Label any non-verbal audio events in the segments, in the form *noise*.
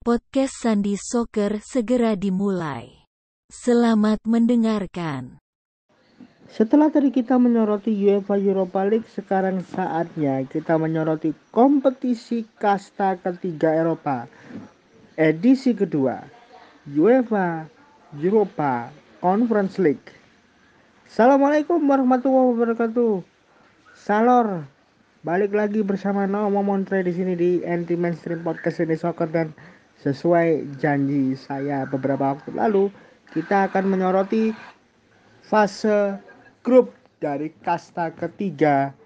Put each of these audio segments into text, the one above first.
Podcast Sandi Soccer segera dimulai. Selamat mendengarkan. Setelah tadi kita menyoroti UEFA Europa League, sekarang saatnya kita menyoroti kompetisi kasta ketiga Eropa. Edisi kedua, UEFA Europa Conference League. Assalamualaikum warahmatullahi wabarakatuh. Salor, balik lagi bersama Nomo Montre di sini di Anti Mainstream Podcast ini Soccer dan sesuai janji saya beberapa waktu lalu, kita akan menyoroti fase grup dari kasta ketiga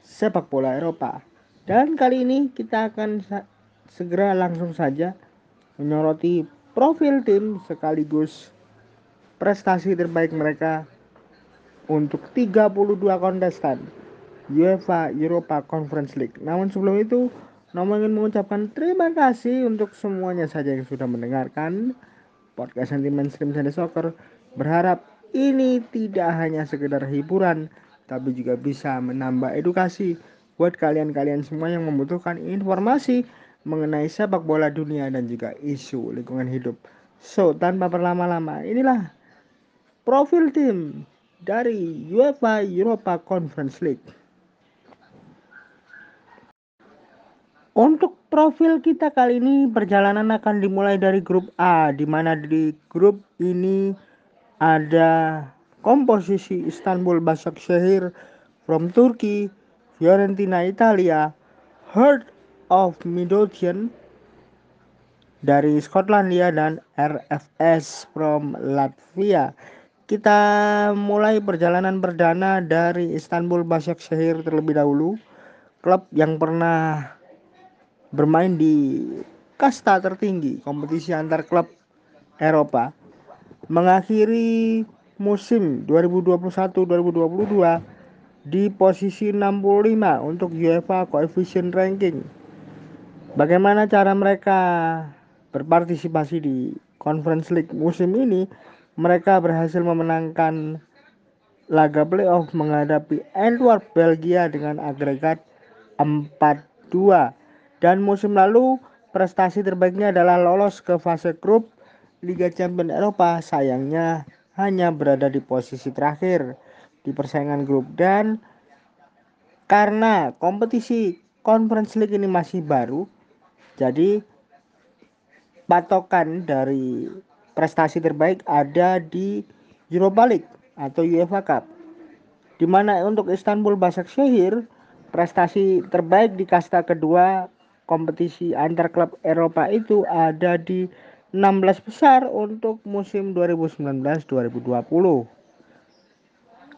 sepak bola Eropa. Dan kali ini kita akan segera langsung saja menyoroti profil tim sekaligus prestasi terbaik mereka untuk 32 kontestan UEFA Europa Conference League. Namun sebelum itu, Nomo ingin mengucapkan terima kasih untuk semuanya saja yang sudah mendengarkan podcast anti mainstream Sunday Soccer. Berharap ini tidak hanya sekedar hiburan, tapi juga bisa menambah edukasi buat kalian-kalian semua yang membutuhkan informasi mengenai sepak bola dunia dan juga isu lingkungan hidup. So, tanpa berlama-lama, inilah profil tim dari UEFA Europa Conference League. Untuk profil kita kali ini perjalanan akan dimulai dari grup A di mana di grup ini ada komposisi Istanbul Başakşehir from Turkey, Fiorentina Italia, Heart of Midlothian dari Skotlandia dan RFS from Latvia. Kita mulai perjalanan perdana dari Istanbul Başakşehir terlebih dahulu. Klub yang pernah bermain di kasta tertinggi kompetisi antar klub Eropa mengakhiri musim 2021-2022 di posisi 65 untuk UEFA Coefficient Ranking. Bagaimana cara mereka berpartisipasi di Conference League musim ini? Mereka berhasil memenangkan laga playoff menghadapi Antwerp Belgia dengan agregat 4-2 dan musim lalu prestasi terbaiknya adalah lolos ke fase grup Liga Champions Eropa. Sayangnya hanya berada di posisi terakhir di persaingan grup dan karena kompetisi Conference League ini masih baru, jadi patokan dari prestasi terbaik ada di Europa League atau UEFA Cup. Di mana untuk Istanbul Başakşehir prestasi terbaik di kasta kedua kompetisi antar klub Eropa itu ada di 16 besar untuk musim 2019-2020.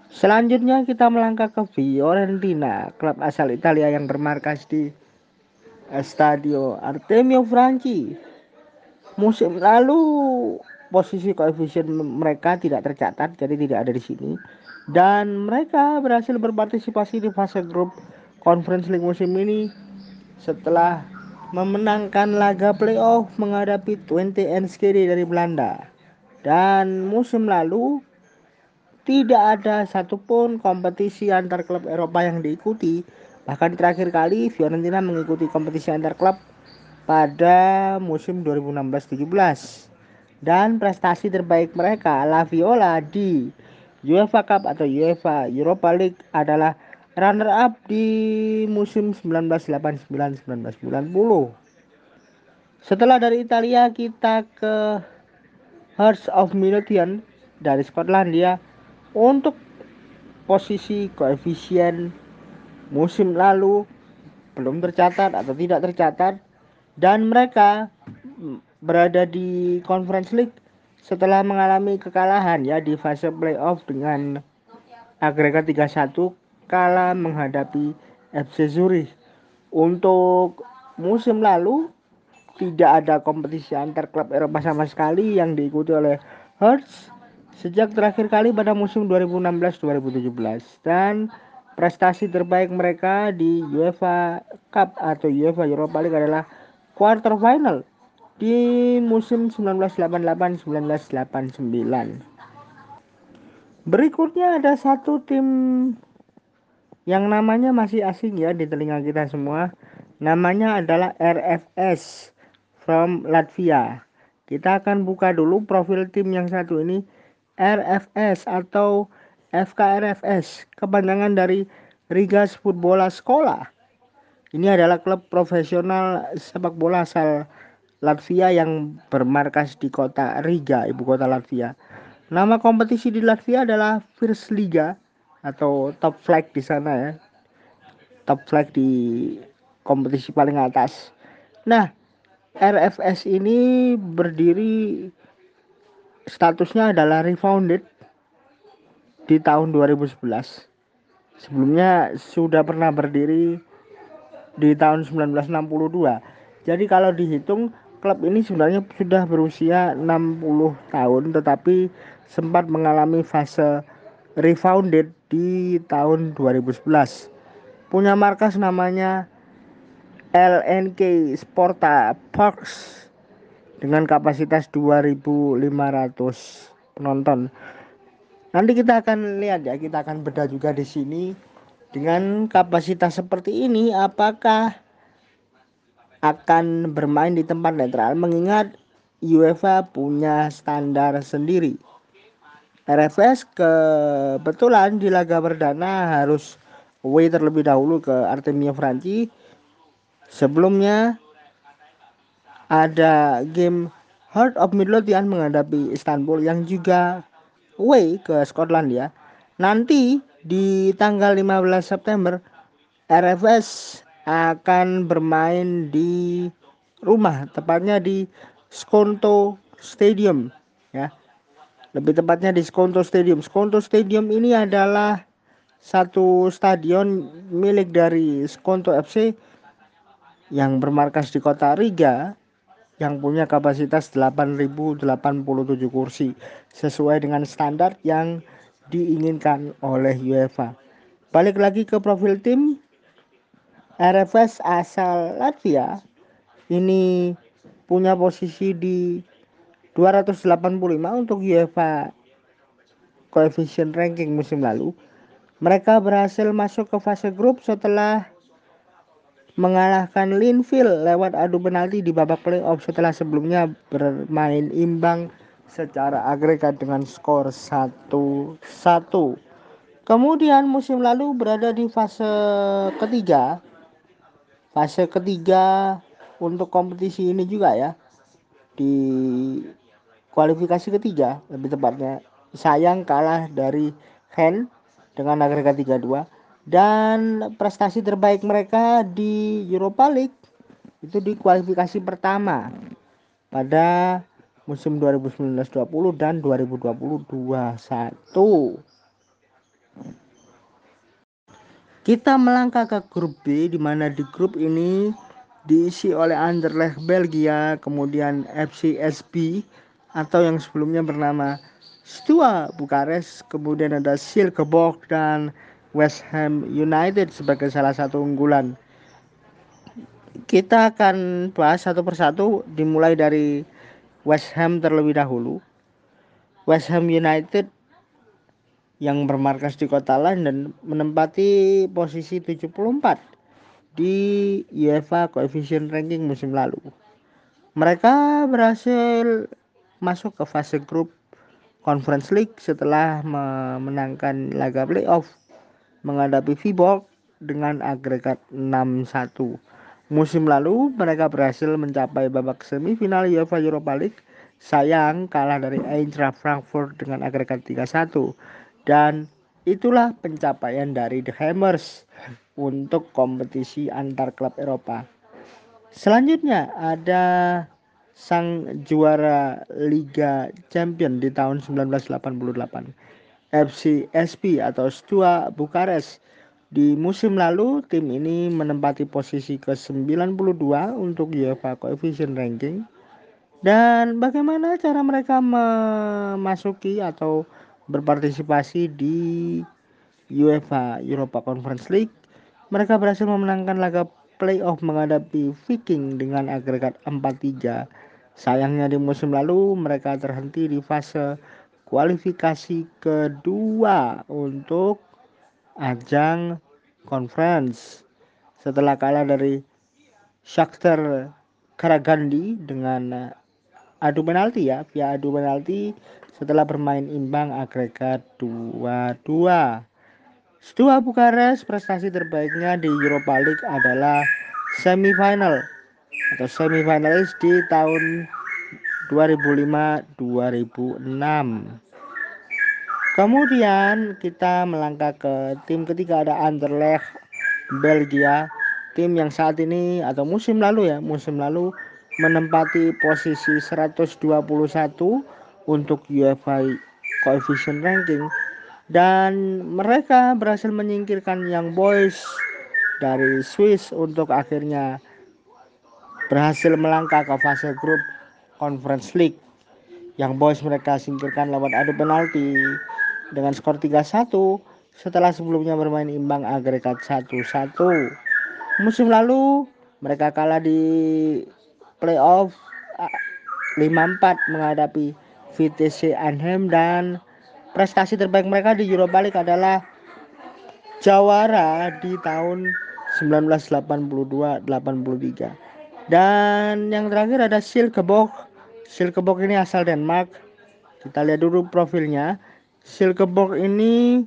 Selanjutnya kita melangkah ke Fiorentina, klub asal Italia yang bermarkas di Stadio Artemio Franchi. Musim lalu posisi koefisien mereka tidak tercatat, jadi tidak ada di sini. Dan mereka berhasil berpartisipasi di fase grup Conference League musim ini setelah memenangkan laga playoff menghadapi Twente Enschede dari Belanda. Dan musim lalu tidak ada satupun kompetisi antar klub Eropa yang diikuti. Bahkan terakhir kali Fiorentina mengikuti kompetisi antar klub pada musim 2016-17. Dan prestasi terbaik mereka La Viola di UEFA Cup atau UEFA Europa League adalah runner up di musim 1989-1990. Setelah dari Italia kita ke Hearts of Midlothian dari Skotlandia untuk posisi koefisien musim lalu. Belum tercatat atau tidak tercatat. Dan mereka berada di Conference League setelah mengalami kekalahan ya di fase playoff dengan agregat 3-1 kala menghadapi FC Zurich. Untuk musim lalu tidak ada kompetisi antar klub Eropa sama sekali yang diikuti oleh Hertz sejak terakhir kali pada musim 2016-2017 dan prestasi terbaik mereka di UEFA Cup atau UEFA Europa League adalah quarter final di musim 1988-1989. Berikutnya ada satu tim yang namanya masih asing ya di telinga kita semua. Namanya adalah RFS from Latvia. Kita akan buka dulu profil tim yang satu ini RFS atau FKRFS, kepanjangan dari Rigas Futbola Sekolah. Ini adalah klub profesional sepak bola asal Latvia yang bermarkas di kota Riga, ibu kota Latvia. Nama kompetisi di Latvia adalah First Liga atau top flag di sana ya. Top flag di kompetisi paling atas. Nah, RFS ini berdiri statusnya adalah refounded di tahun 2011. Sebelumnya sudah pernah berdiri di tahun 1962. Jadi kalau dihitung klub ini sebenarnya sudah berusia 60 tahun tetapi sempat mengalami fase refounded di tahun 2011. Punya markas namanya LNK Sporta Parks dengan kapasitas 2500 penonton. Nanti kita akan lihat ya, kita akan bedah juga di sini dengan kapasitas seperti ini, apakah akan bermain di tempat netral? Mengingat UEFA punya standar sendiri. RFS kebetulan di laga perdana harus away terlebih dahulu ke Artemia Franci. Sebelumnya ada game Heart of Midlothian menghadapi Istanbul yang juga away ke Scotland ya. Nanti di tanggal 15 September RFS akan bermain di rumah tepatnya di Skonto Stadium ya lebih tepatnya di Skonto Stadium Skonto Stadium ini adalah satu stadion milik dari Skonto FC yang bermarkas di kota Riga yang punya kapasitas 8.087 kursi sesuai dengan standar yang diinginkan oleh UEFA. Balik lagi ke profil tim RFS asal Latvia ini punya posisi di 285 untuk UEFA coefficient ranking musim lalu. Mereka berhasil masuk ke fase grup setelah mengalahkan Linfield lewat adu penalti di babak playoff setelah sebelumnya bermain imbang secara agregat dengan skor 1-1. Kemudian musim lalu berada di fase ketiga. Fase ketiga untuk kompetisi ini juga ya. Di kualifikasi ketiga lebih tepatnya. Sayang kalah dari Hen dengan agregat 3-2 dan prestasi terbaik mereka di Europa League itu di kualifikasi pertama pada musim 2019-20 dan 2020-21. Kita melangkah ke grup B di mana di grup ini diisi oleh Anderlecht Belgia, kemudian FC SB atau yang sebelumnya bernama Stua Bukares, kemudian ada Silkeborg dan West Ham United sebagai salah satu unggulan. Kita akan bahas satu persatu dimulai dari West Ham terlebih dahulu. West Ham United yang bermarkas di kota London menempati posisi 74 di UEFA Coefficient Ranking musim lalu. Mereka berhasil masuk ke fase grup Conference League setelah memenangkan laga playoff menghadapi Viborg dengan agregat 6-1. Musim lalu mereka berhasil mencapai babak semifinal UEFA Europa League. Sayang kalah dari Eintracht Frankfurt dengan agregat 3-1. Dan itulah pencapaian dari The Hammers untuk kompetisi antar klub Eropa. Selanjutnya ada sang juara Liga Champion di tahun 1988 FC SP atau Stua Bukares di musim lalu, tim ini menempati posisi ke-92 untuk UEFA Coefficient Ranking. Dan bagaimana cara mereka memasuki atau berpartisipasi di UEFA Europa Conference League? Mereka berhasil memenangkan laga playoff menghadapi Viking dengan agregat 4-3. Sayangnya di musim lalu mereka terhenti di fase kualifikasi kedua untuk ajang conference setelah kalah dari Shakhtar Karagandi dengan adu penalti ya via adu penalti setelah bermain imbang agregat 2-2. Stua Bukares prestasi terbaiknya di Europa League adalah semifinal atau semifinalis di tahun 2005-2006. Kemudian kita melangkah ke tim ketiga ada Anderlecht Belgia, tim yang saat ini atau musim lalu ya, musim lalu menempati posisi 121 untuk UEFA coefficient ranking dan mereka berhasil menyingkirkan Young Boys dari Swiss untuk akhirnya berhasil melangkah ke fase grup Conference League. Yang Boys mereka singkirkan lewat adu penalti dengan skor 3-1 setelah sebelumnya bermain imbang agregat 1-1. Musim lalu mereka kalah di playoff 5-4 menghadapi VTC Arnhem dan prestasi terbaik mereka di Europa League adalah jawara di tahun 1982-83. Dan yang terakhir ada Silkeborg. Silkeborg ini asal Denmark. Kita lihat dulu profilnya. Silkeborg ini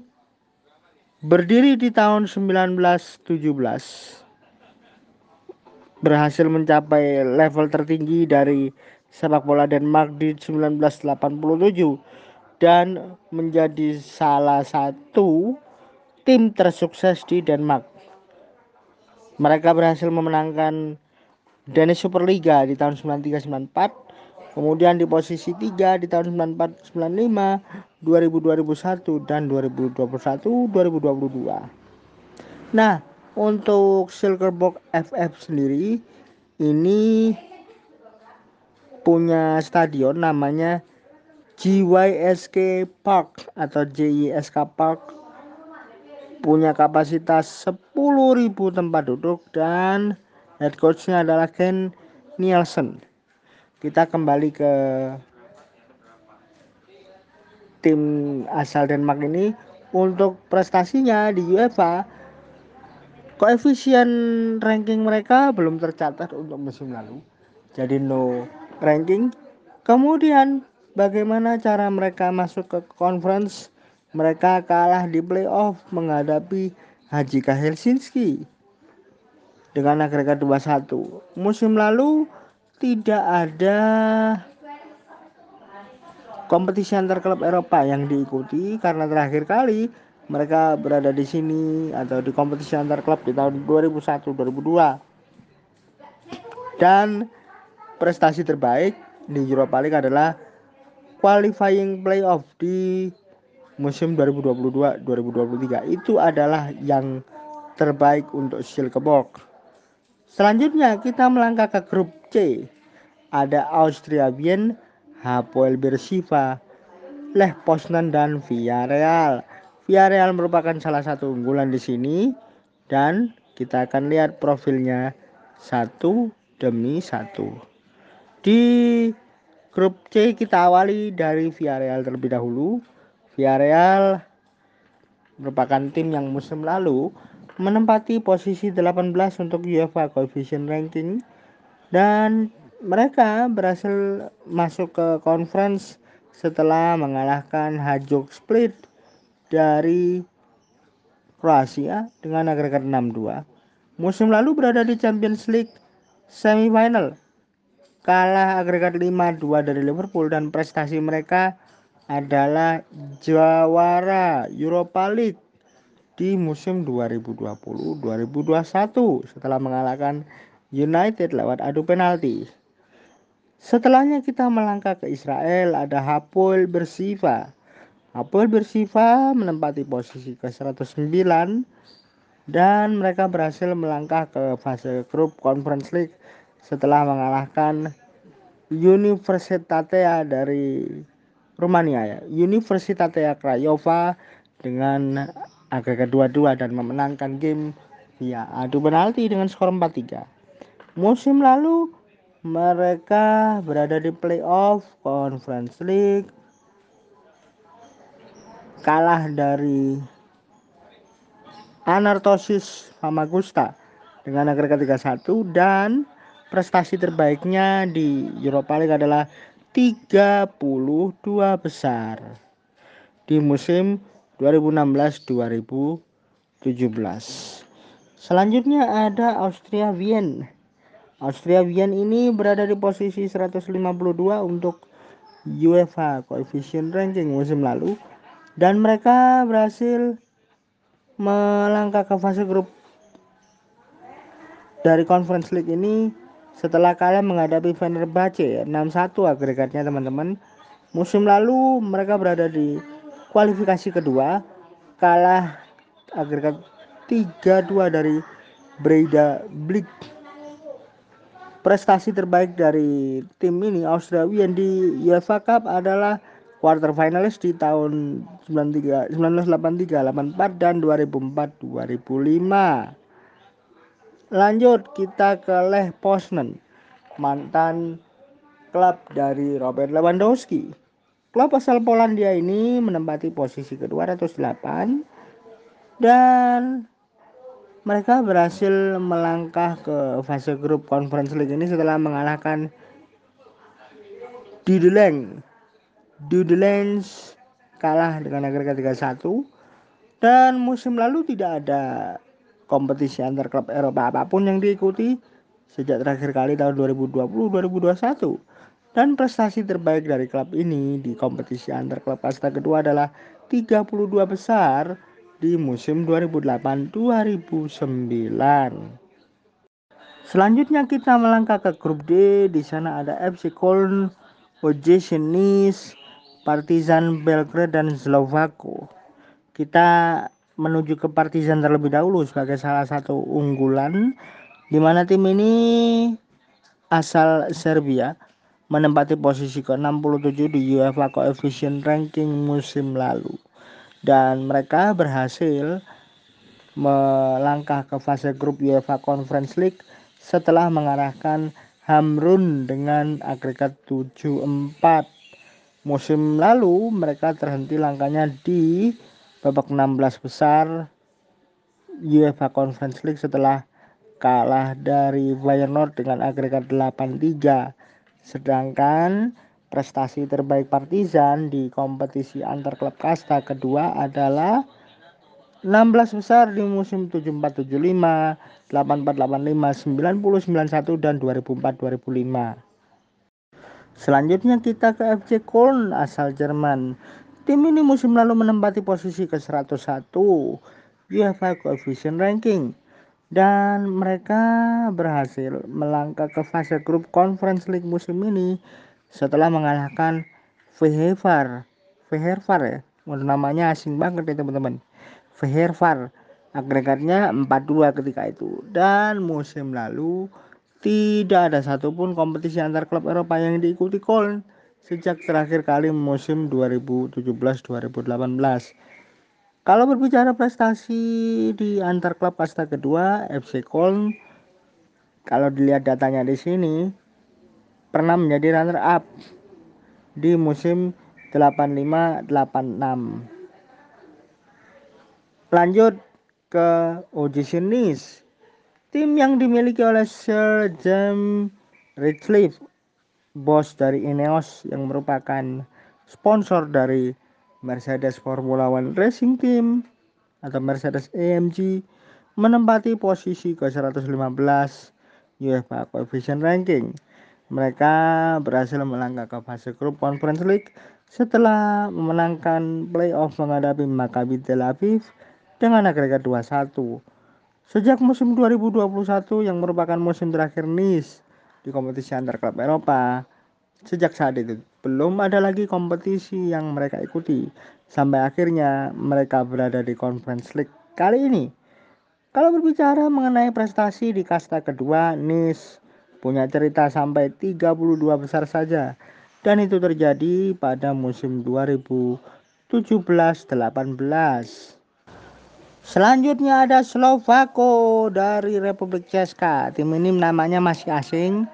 berdiri di tahun 1917. Berhasil mencapai level tertinggi dari sepak bola Denmark di 1987 dan menjadi salah satu tim tersukses di Denmark. Mereka berhasil memenangkan Danish Superliga di tahun 93-94, kemudian di posisi 3 di tahun 94-95, 2000-2001 dan 2021-2022. Nah, untuk Silkeborg FF sendiri ini punya stadion namanya GYSK Park atau JISK Park punya kapasitas 10.000 tempat duduk dan head coachnya adalah Ken Nielsen. Kita kembali ke tim asal Denmark ini. Untuk prestasinya di UEFA koefisien ranking mereka belum tercatat untuk musim lalu. Jadi no ranking. Kemudian bagaimana cara mereka masuk ke conference? Mereka kalah di playoff menghadapi HJK Helsinki dengan agregat 2-1. Musim lalu tidak ada kompetisi antar klub Eropa yang diikuti karena terakhir kali mereka berada di sini atau di kompetisi antar klub di tahun 2001-2002. Dan prestasi terbaik di Europa League adalah qualifying playoff di musim 2022-2023. Itu adalah yang terbaik untuk Silkeborg. Selanjutnya kita melangkah ke grup C. Ada Austria Wien, Hapoel Beersheba, Lech Poznan dan Villarreal. Villarreal merupakan salah satu unggulan di sini dan kita akan lihat profilnya satu demi satu. Di grup C kita awali dari Villarreal terlebih dahulu. Villarreal merupakan tim yang musim lalu menempati posisi 18 untuk UEFA Coefficient Ranking dan mereka berhasil masuk ke conference setelah mengalahkan Hajduk Split dari Kroasia dengan agregat 6-2. Musim lalu berada di Champions League semifinal. Kalah agregat 5-2 dari Liverpool dan prestasi mereka adalah juara Europa League di musim 2020-2021 setelah mengalahkan United lewat adu penalti. Setelahnya kita melangkah ke Israel ada Hapoel Bersiva. Hapoel Bersiva menempati posisi ke-109 dan mereka berhasil melangkah ke fase grup Conference League setelah mengalahkan Universitatea dari Rumania ya. Universitatea Craiova dengan agregat 2-2 dan memenangkan game via adu penalti dengan skor 4-3. Musim lalu mereka berada di playoff Conference League kalah dari Anartosis Famagusta dengan agregat 3-1 dan prestasi terbaiknya di Europa League adalah 32 besar di musim 2016-2017. Selanjutnya ada Austria Wien. Austria Wien ini berada di posisi 152 untuk UEFA Coefficient Ranking musim lalu dan mereka berhasil melangkah ke fase grup dari Conference League ini setelah kalah menghadapi Fenerbahce 6-1 agregatnya teman-teman. Musim lalu mereka berada di kualifikasi kedua kalah agregat 3-2 dari Breda Blik. Prestasi terbaik dari tim ini Austria Wien di UEFA Cup adalah quarter finalis di tahun 93, 1983, 84 dan 2004 2005. Lanjut kita ke Lech Poznan, mantan klub dari Robert Lewandowski. Klub asal Polandia ini menempati posisi ke-208 dan mereka berhasil melangkah ke fase grup Conference League ini setelah mengalahkan Dudelange. Dudelange kalah dengan agregat 3-1 dan musim lalu tidak ada kompetisi antar klub Eropa apa pun yang diikuti sejak terakhir kali tahun 2020-2021. Dan prestasi terbaik dari klub ini di kompetisi antar klub kasta kedua adalah 32 besar di musim 2008-2009. Selanjutnya kita melangkah ke grup D. Di sana ada FC Köln, Nice, Partizan Belgrade dan Slovako. Kita menuju ke Partizan terlebih dahulu sebagai salah satu unggulan di mana tim ini asal Serbia menempati posisi ke-67 di UEFA Coefficient Ranking musim lalu dan mereka berhasil melangkah ke fase grup UEFA Conference League setelah mengarahkan Hamrun dengan agregat 7-4. Musim lalu mereka terhenti langkahnya di babak 16 besar UEFA Conference League setelah kalah dari Feyenoord dengan agregat 8-3. Sedangkan prestasi terbaik Partizan di kompetisi antar klub kasta kedua adalah 16 besar di musim 74-75, 84-85, 90-91 dan 2004-2005. Selanjutnya kita ke FC Köln asal Jerman. Tim ini musim lalu menempati posisi ke-101 UEFA Coefficient Ranking dan mereka berhasil melangkah ke fase grup Conference League musim ini setelah mengalahkan Vehervar. Vehervar ya, namanya asing banget ya teman-teman. Vehervar agregatnya 4-2 ketika itu dan musim lalu tidak ada satupun kompetisi antar klub Eropa yang diikuti Köln sejak terakhir kali musim 2017-2018. Kalau berbicara prestasi di antar klub kasta kedua, FC Köln kalau dilihat datanya di sini pernah menjadi runner up di musim 85-86. Lanjut ke OGC Nice. Tim yang dimiliki oleh Sir James Ratcliffe bos dari Ineos yang merupakan sponsor dari Mercedes Formula One Racing Team atau Mercedes AMG menempati posisi ke-115 UEFA Coefficient Ranking. Mereka berhasil melangkah ke fase grup Conference League setelah memenangkan playoff menghadapi Maccabi Tel Aviv dengan agregat 2-1. Sejak musim 2021 yang merupakan musim terakhir Nice di kompetisi antar klub Eropa. Sejak saat itu belum ada lagi kompetisi yang mereka ikuti sampai akhirnya mereka berada di Conference League kali ini. Kalau berbicara mengenai prestasi di kasta kedua, Nice punya cerita sampai 32 besar saja dan itu terjadi pada musim 2017-18. Selanjutnya ada Slovako dari Republik Ceska. Tim ini namanya masih asing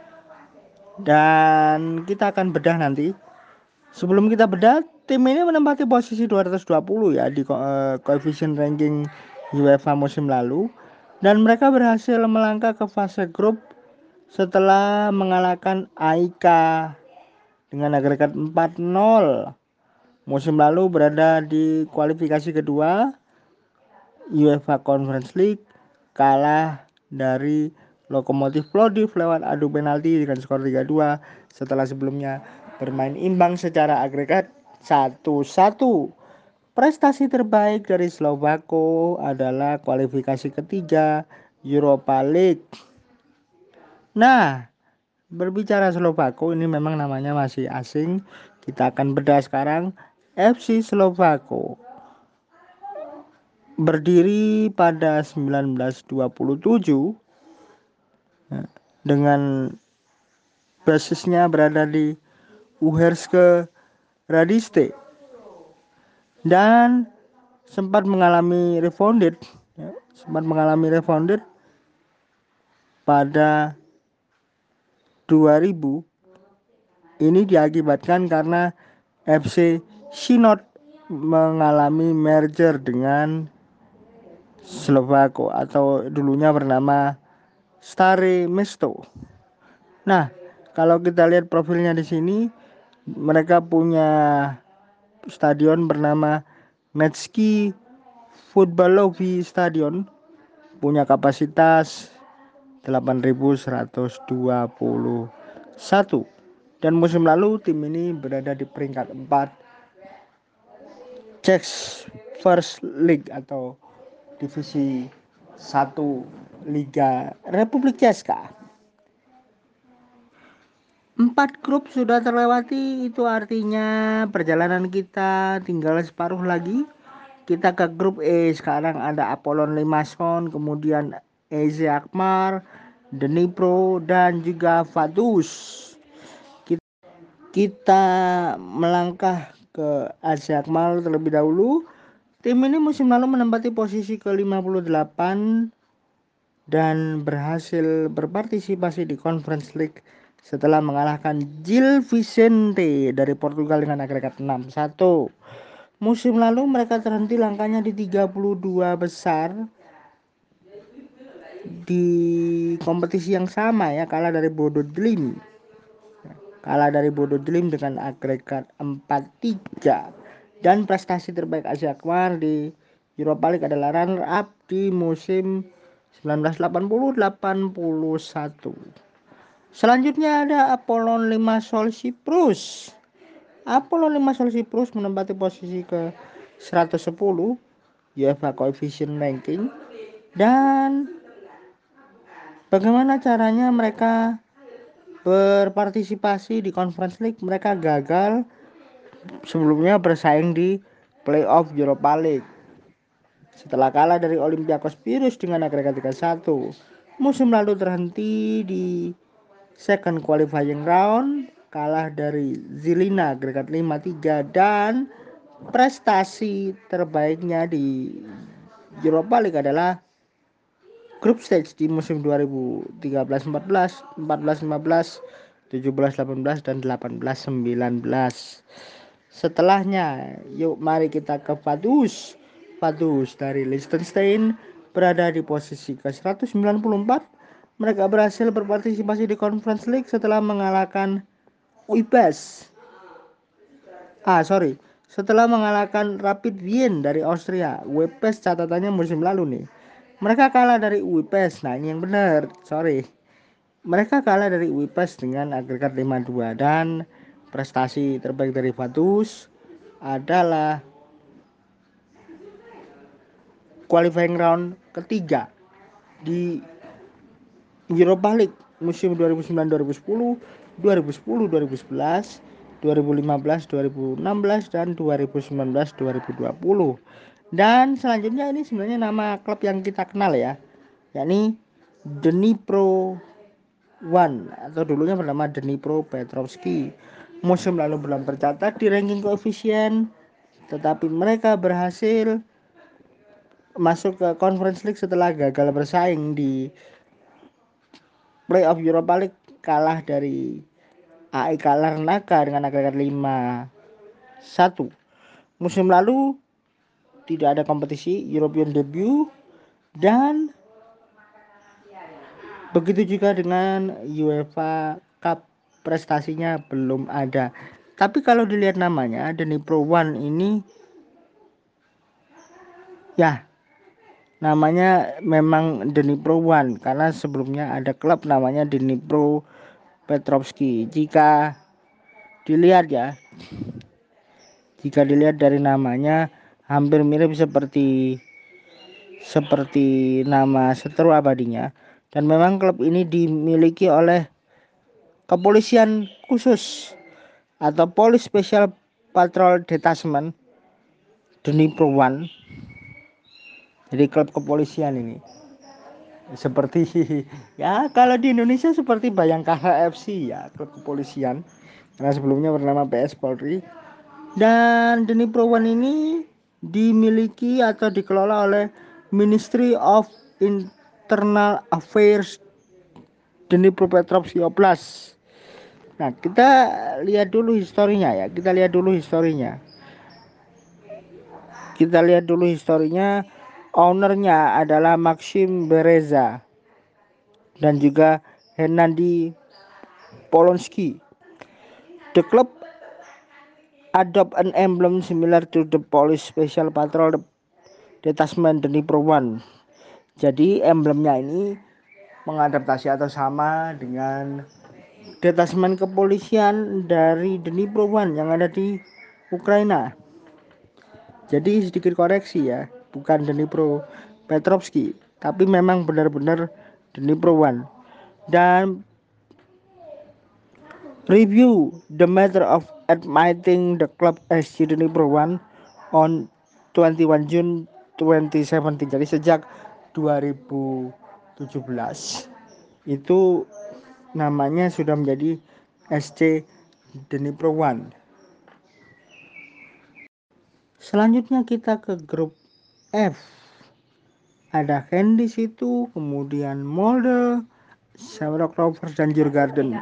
dan kita akan bedah nanti. Sebelum kita bedah, tim ini menempati posisi 220 ya di uh, coefficient ranking UEFA musim lalu dan mereka berhasil melangkah ke fase grup setelah mengalahkan AIK dengan agregat 4-0. Musim lalu berada di kualifikasi kedua UEFA Conference League kalah dari Lokomotif Plovdiv lewat adu penalti dengan skor 3-2 setelah sebelumnya bermain imbang secara agregat 1-1. Prestasi terbaik dari Slovako adalah kualifikasi ketiga Europa League. Nah, berbicara Slovako ini memang namanya masih asing. Kita akan bedah sekarang FC Slovako berdiri pada 1927 ya, dengan basisnya berada di Uherske Radiste. Dan sempat mengalami refounded ya, sempat mengalami refounded pada 2000 ini diakibatkan karena FC Synod mengalami merger dengan Slovako atau dulunya bernama Stare Mesto. Nah, kalau kita lihat profilnya di sini, mereka punya stadion bernama Metski Futbalovi Stadion. Punya kapasitas 8.121 dan musim lalu tim ini berada di peringkat 4 Czech First League atau divisi 1 Liga Republik Ceska. Empat grup sudah terlewati, itu artinya perjalanan kita tinggal separuh lagi. Kita ke grup E, sekarang ada Apollon Limassol, kemudian EZ Akmar, Dnipro, dan juga Vaduz. Kita, kita melangkah ke Asia Akmal terlebih dahulu. Tim ini musim lalu menempati posisi ke-58 dan berhasil berpartisipasi di Conference League setelah mengalahkan Gil Vicente dari Portugal dengan agregat 6-1. Musim lalu mereka terhenti langkahnya di 32 besar di kompetisi yang sama ya kalah dari Bodo Glimt kalah dari Bodo Glimt dengan agregat 4-3 dan prestasi terbaik Asia Akbar di Europa League adalah runner up di musim 1980-81. Selanjutnya ada Apollon Limassol Siprus. Apollon Limassol Siprus menempati posisi ke 110 UEFA Coefficient Ranking dan bagaimana caranya mereka berpartisipasi di Conference League mereka gagal sebelumnya bersaing di playoff Europa League setelah kalah dari Olympiakos Pirus dengan agregat 3-1 musim lalu terhenti di second qualifying round kalah dari Zilina agregat 5-3 dan prestasi terbaiknya di Europa League adalah grup stage di musim 2013-14, 14-15, 17-18 dan 18-19. Setelahnya, yuk mari kita ke Vaduz. Vaduz dari Liechtenstein berada di posisi ke-194. Mereka berhasil berpartisipasi di Conference League setelah mengalahkan Uipes. Ah, sorry. Setelah mengalahkan Rapid Wien dari Austria. Uipes catatannya musim lalu nih. Mereka kalah dari UIPES. Nah, ini yang benar. Sorry. Mereka kalah dari UIPES dengan agregat 5-2 dan prestasi terbaik dari Vatus adalah qualifying round ketiga di Europa League musim 2009-2010, 2010-2011, 2015-2016 dan 2019-2020. Dan selanjutnya ini sebenarnya nama klub yang kita kenal ya, yakni Dnipro One atau dulunya bernama Dnipro Petrovski. Musim lalu belum tercatat di ranking koefisien, tetapi mereka berhasil masuk ke Conference League setelah gagal bersaing di Playoff Europa League kalah dari AEK Larnaca dengan agregat 5 1. Musim lalu tidak ada kompetisi European debut dan Begitu juga dengan UEFA Cup prestasinya belum ada. Tapi kalau dilihat namanya Pro One ini ya namanya memang Pro One karena sebelumnya ada klub namanya Pro Petrovski. Jika dilihat ya jika dilihat dari namanya hampir mirip seperti seperti nama seteru abadinya dan memang klub ini dimiliki oleh kepolisian khusus atau Police Special Patrol Detachment Dnipro One jadi klub kepolisian ini seperti *laughs* ya kalau di Indonesia seperti Bayangkara FC ya klub kepolisian karena sebelumnya bernama PS Polri dan Dnipro One ini dimiliki atau dikelola oleh Ministry of Internal Affairs Dnipropetrovsk Oblast Nah, kita lihat dulu historinya ya. Kita lihat dulu historinya. Kita lihat dulu historinya. Ownernya adalah Maxim Bereza dan juga Hernandi Polonsky. The club adopt an emblem similar to the Polish Special Patrol Detachment Dnipro One. Jadi emblemnya ini mengadaptasi atau sama dengan detasmen kepolisian dari Dnipro One yang ada di Ukraina. Jadi sedikit koreksi ya, bukan Dnipro Petrovski, tapi memang benar-benar Dnipro One. Dan review the matter of admitting the club SC Dnipro One on 21 June 2017. Jadi sejak 2017 itu namanya sudah menjadi SC Dnipro One. Selanjutnya kita ke grup F. Ada Ken di situ, kemudian Molde, Shamrock Rovers dan Jurgarden.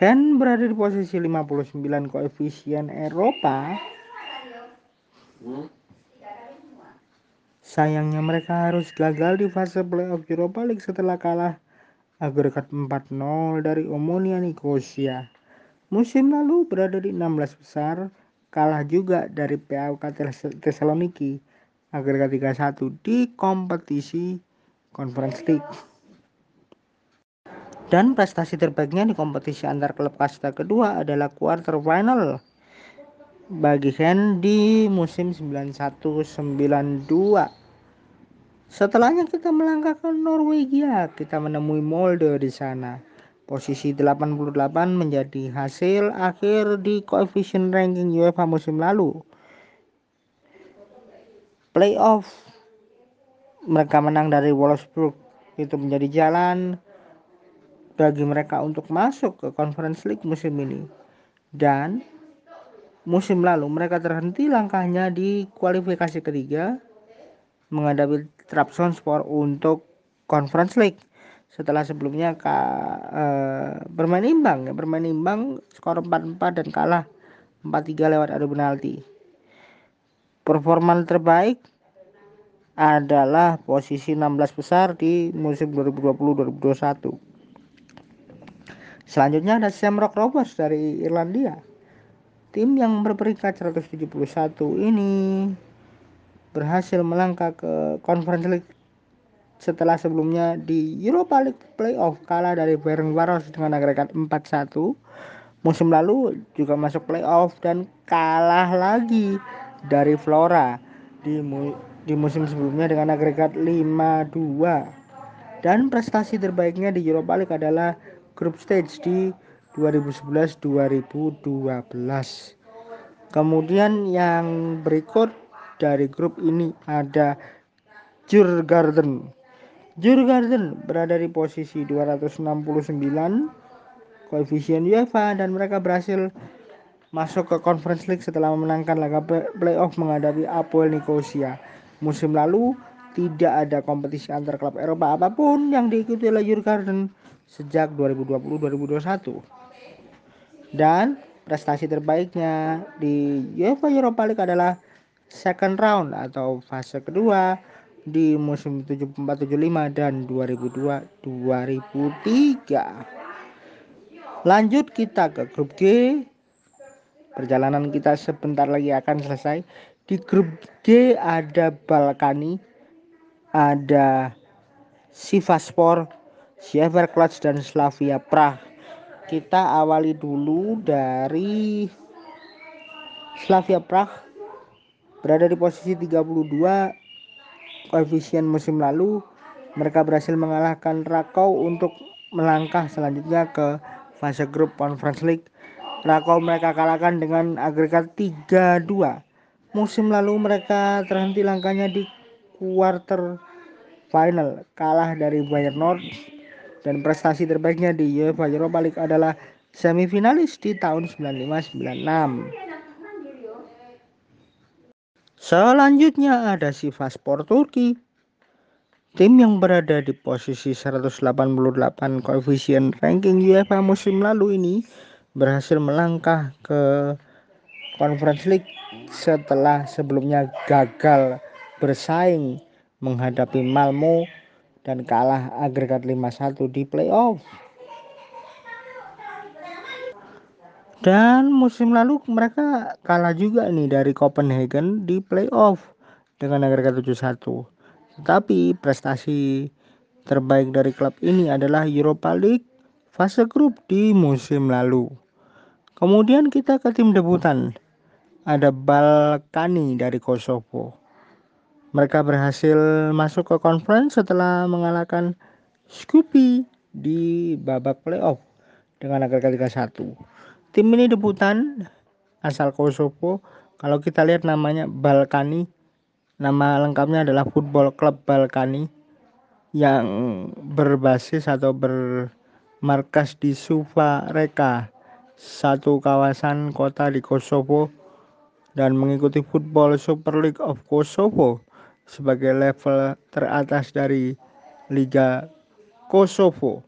Ken berada di posisi 59 koefisien Eropa. Sayangnya mereka harus gagal di fase playoff Europa League setelah kalah agregat 4-0 dari Omonia Nicosia. Musim lalu berada di 16 besar, kalah juga dari PAOK Thessaloniki agregat 3-1 di kompetisi Conference League. Dan prestasi terbaiknya di kompetisi antar klub kasta kedua adalah quarter final bagi Hen di musim 91-92 Setelahnya kita melangkah ke Norwegia, kita menemui Molde di sana. Posisi 88 menjadi hasil akhir di koefisien ranking UEFA musim lalu. Playoff mereka menang dari Wolfsburg itu menjadi jalan bagi mereka untuk masuk ke Conference League musim ini. Dan musim lalu mereka terhenti langkahnya di kualifikasi ketiga menghadapi Trabzonspor untuk Conference League setelah sebelumnya ka, e, bermain imbang ya bermain imbang skor 4-4 dan kalah 4-3 lewat adu penalti. Performa terbaik adalah posisi 16 besar di musim 2020-2021. Selanjutnya ada Shamrock Rovers dari Irlandia. Tim yang berperingkat 171 ini berhasil melangkah ke Conference League setelah sebelumnya di Europa League Playoff kalah dari Varos dengan agregat 4-1. Musim lalu juga masuk playoff dan kalah lagi dari Flora di mu di musim sebelumnya dengan agregat 5-2. Dan prestasi terbaiknya di Europa League adalah group stage di 2011-2012. Kemudian yang berikut dari grup ini ada Jurgarden. Jurgarden berada di posisi 269 koefisien UEFA dan mereka berhasil masuk ke Conference League setelah memenangkan laga playoff menghadapi Apoel Nicosia. Musim lalu tidak ada kompetisi antar klub Eropa apa pun yang diikuti oleh Jurgarden sejak 2020-2021. Dan prestasi terbaiknya di UEFA Europa League adalah second round atau fase kedua di musim 74-75 dan 2002-2003. Lanjut kita ke grup G. Perjalanan kita sebentar lagi akan selesai. Di grup G ada Balkani, ada Sivaspor, Siever Clutch dan Slavia Prah. Kita awali dulu dari Slavia Prah berada di posisi 32 koefisien musim lalu mereka berhasil mengalahkan Rakau untuk melangkah selanjutnya ke fase grup Conference League. Rakau mereka kalahkan dengan agregat 3-2. Musim lalu mereka terhenti langkahnya di quarter final kalah dari Bayern North dan prestasi terbaiknya di UEFA Europa League adalah semifinalis di tahun 95-96. Selanjutnya ada Sivaspor Turki. Tim yang berada di posisi 188 koefisien ranking UEFA musim lalu ini berhasil melangkah ke Conference League setelah sebelumnya gagal bersaing menghadapi Malmo dan kalah agregat 5-1 di playoff. Dan musim lalu mereka kalah juga nih dari Copenhagen di playoff dengan agregat 7-1. Tetapi prestasi terbaik dari klub ini adalah Europa League fase grup di musim lalu. Kemudian kita ke tim debutan. Ada Balkani dari Kosovo. Mereka berhasil masuk ke conference setelah mengalahkan Scoopy di babak playoff dengan agregat 3-1. Tim ini debutan asal Kosovo. Kalau kita lihat namanya Balkani, nama lengkapnya adalah Football Club Balkani yang berbasis atau bermarkas di Suva Reka, satu kawasan kota di Kosovo dan mengikuti Football Super League of Kosovo sebagai level teratas dari Liga Kosovo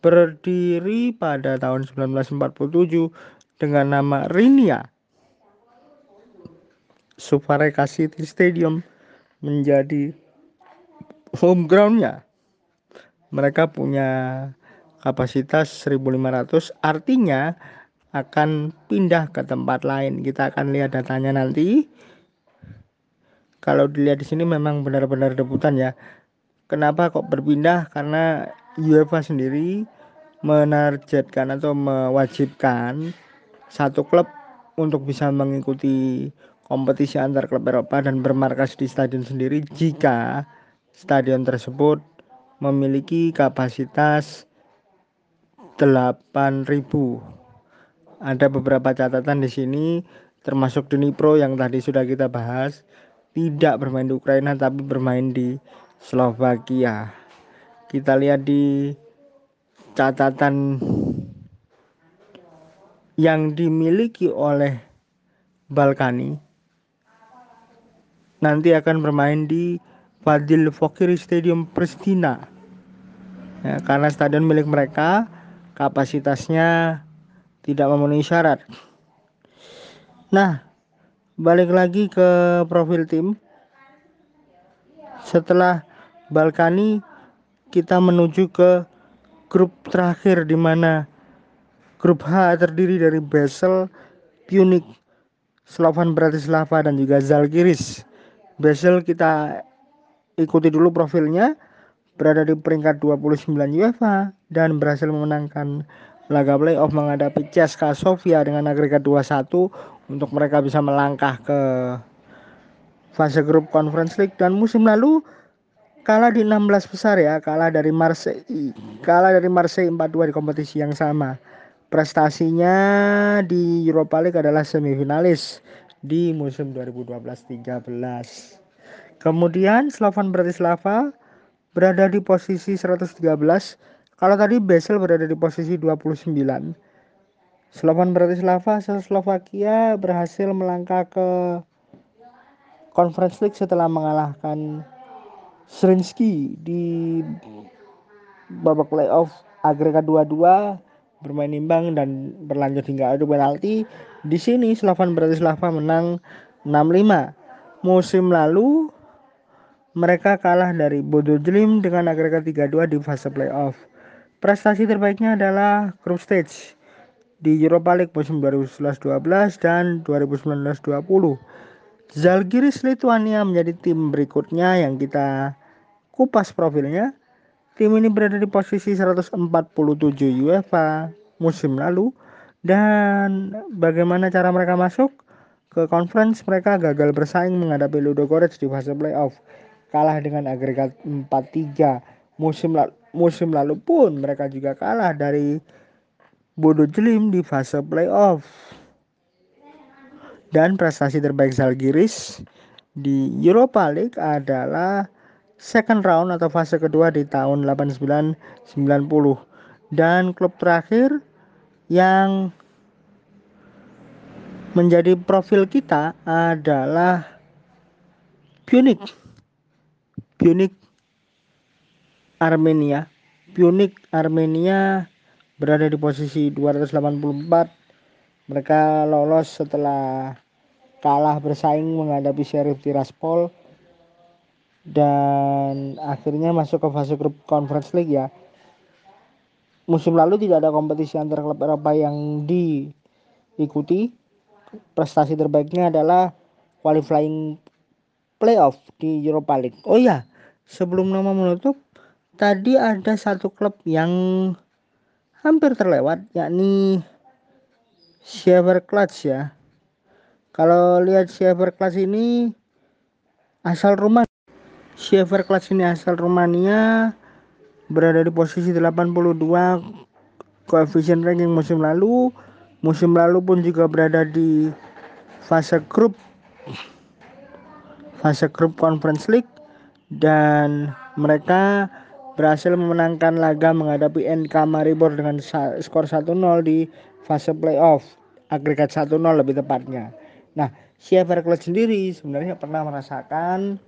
berdiri pada tahun 1947 dengan nama Rinia. Suvareka City Stadium menjadi home groundnya. Mereka punya kapasitas 1500 artinya akan pindah ke tempat lain. Kita akan lihat datanya nanti. Kalau dilihat di sini memang benar-benar debutan ya. Kenapa kok berpindah? Karena UEFA sendiri menargetkan atau mewajibkan satu klub untuk bisa mengikuti kompetisi antar klub Eropa dan bermarkas di stadion sendiri jika stadion tersebut memiliki kapasitas 8000. Ada beberapa catatan di sini termasuk Dnipro yang tadi sudah kita bahas tidak bermain di Ukraina tapi bermain di Slovakia kita lihat di catatan yang dimiliki oleh Balkani. Nanti akan bermain di Fadil Fokiri Stadium Pristina. Ya, karena stadion milik mereka kapasitasnya tidak memenuhi syarat. Nah balik lagi ke profil tim. Setelah Balkani kita menuju ke grup terakhir di mana grup H terdiri dari Basel, Punic, Slovan Bratislava dan juga Zalgiris. Basel kita ikuti dulu profilnya berada di peringkat 29 UEFA dan berhasil memenangkan laga playoff menghadapi CSKA Sofia dengan agregat 2-1 untuk mereka bisa melangkah ke fase grup Conference League dan musim lalu kalah di 16 besar ya, kalah dari Marseille, kalah dari Marseille 4-2 di kompetisi yang sama. Prestasinya di Europa League adalah semifinalis di musim 2012-13. Kemudian Slovan Bratislava berada di posisi 113. Kalau tadi Basel berada di posisi 29. Slovan Bratislava Slovakia berhasil melangkah ke Conference League setelah mengalahkan Srinsky di babak playoff agregat 2-2 bermain imbang dan berlanjut hingga adu penalti. Di sini Slovan Bratislava menang 6-5. Musim lalu mereka kalah dari Bodo dengan agregat 3-2 di fase playoff. Prestasi terbaiknya adalah group stage di Europa League musim 2011-12 dan 2019-20. Zalgiris Lithuania menjadi tim berikutnya yang kita kupas profilnya. Tim ini berada di posisi 147 UEFA musim lalu. Dan bagaimana cara mereka masuk? Ke conference mereka gagal bersaing menghadapi Ludogorets di fase playoff. Kalah dengan agregat 4-3 musim lalu, musim lalu pun mereka juga kalah dari Bodo Jelim di fase playoff. Dan prestasi terbaik Zalgiris di Europa League adalah second round atau fase kedua di tahun 89-90 dan klub terakhir yang menjadi profil kita adalah Punic Punic Armenia. Punic Armenia berada di posisi 284. Mereka lolos setelah kalah bersaing menghadapi Sheriff Tiraspol dan akhirnya masuk ke fase grup Conference League ya. Musim lalu tidak ada kompetisi antar klub Eropa yang diikuti. Prestasi terbaiknya adalah qualifying playoff di Europa League. Oh iya, sebelum nama menutup, tadi ada satu klub yang hampir terlewat, yakni Clutch ya. Kalau lihat Clutch ini asal rumah Clutch ini asal Rumania berada di posisi 82 koefisien ranking musim lalu. Musim lalu pun juga berada di fase grup fase grup Conference League dan mereka berhasil memenangkan laga menghadapi NK Maribor dengan skor 1-0 di fase playoff agregat 1-0 lebih tepatnya. Nah, Club sendiri sebenarnya pernah merasakan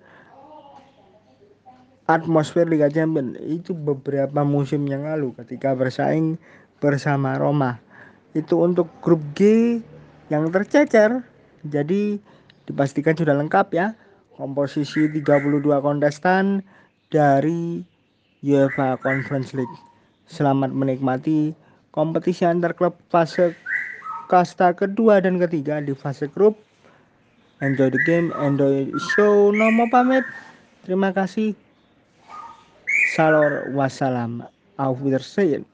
atmosfer Liga Champions itu beberapa musim yang lalu ketika bersaing bersama Roma. Itu untuk grup G yang tercecer. Jadi dipastikan sudah lengkap ya komposisi 32 kontestan dari UEFA Conference League. Selamat menikmati kompetisi antar klub fase kasta kedua dan ketiga di fase grup. Enjoy the game, enjoy the show. Nomo pamit. Terima kasih. Salor wassalam. Auf Wiedersehen.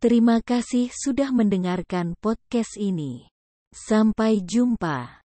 Terima kasih sudah mendengarkan podcast ini. Sampai jumpa.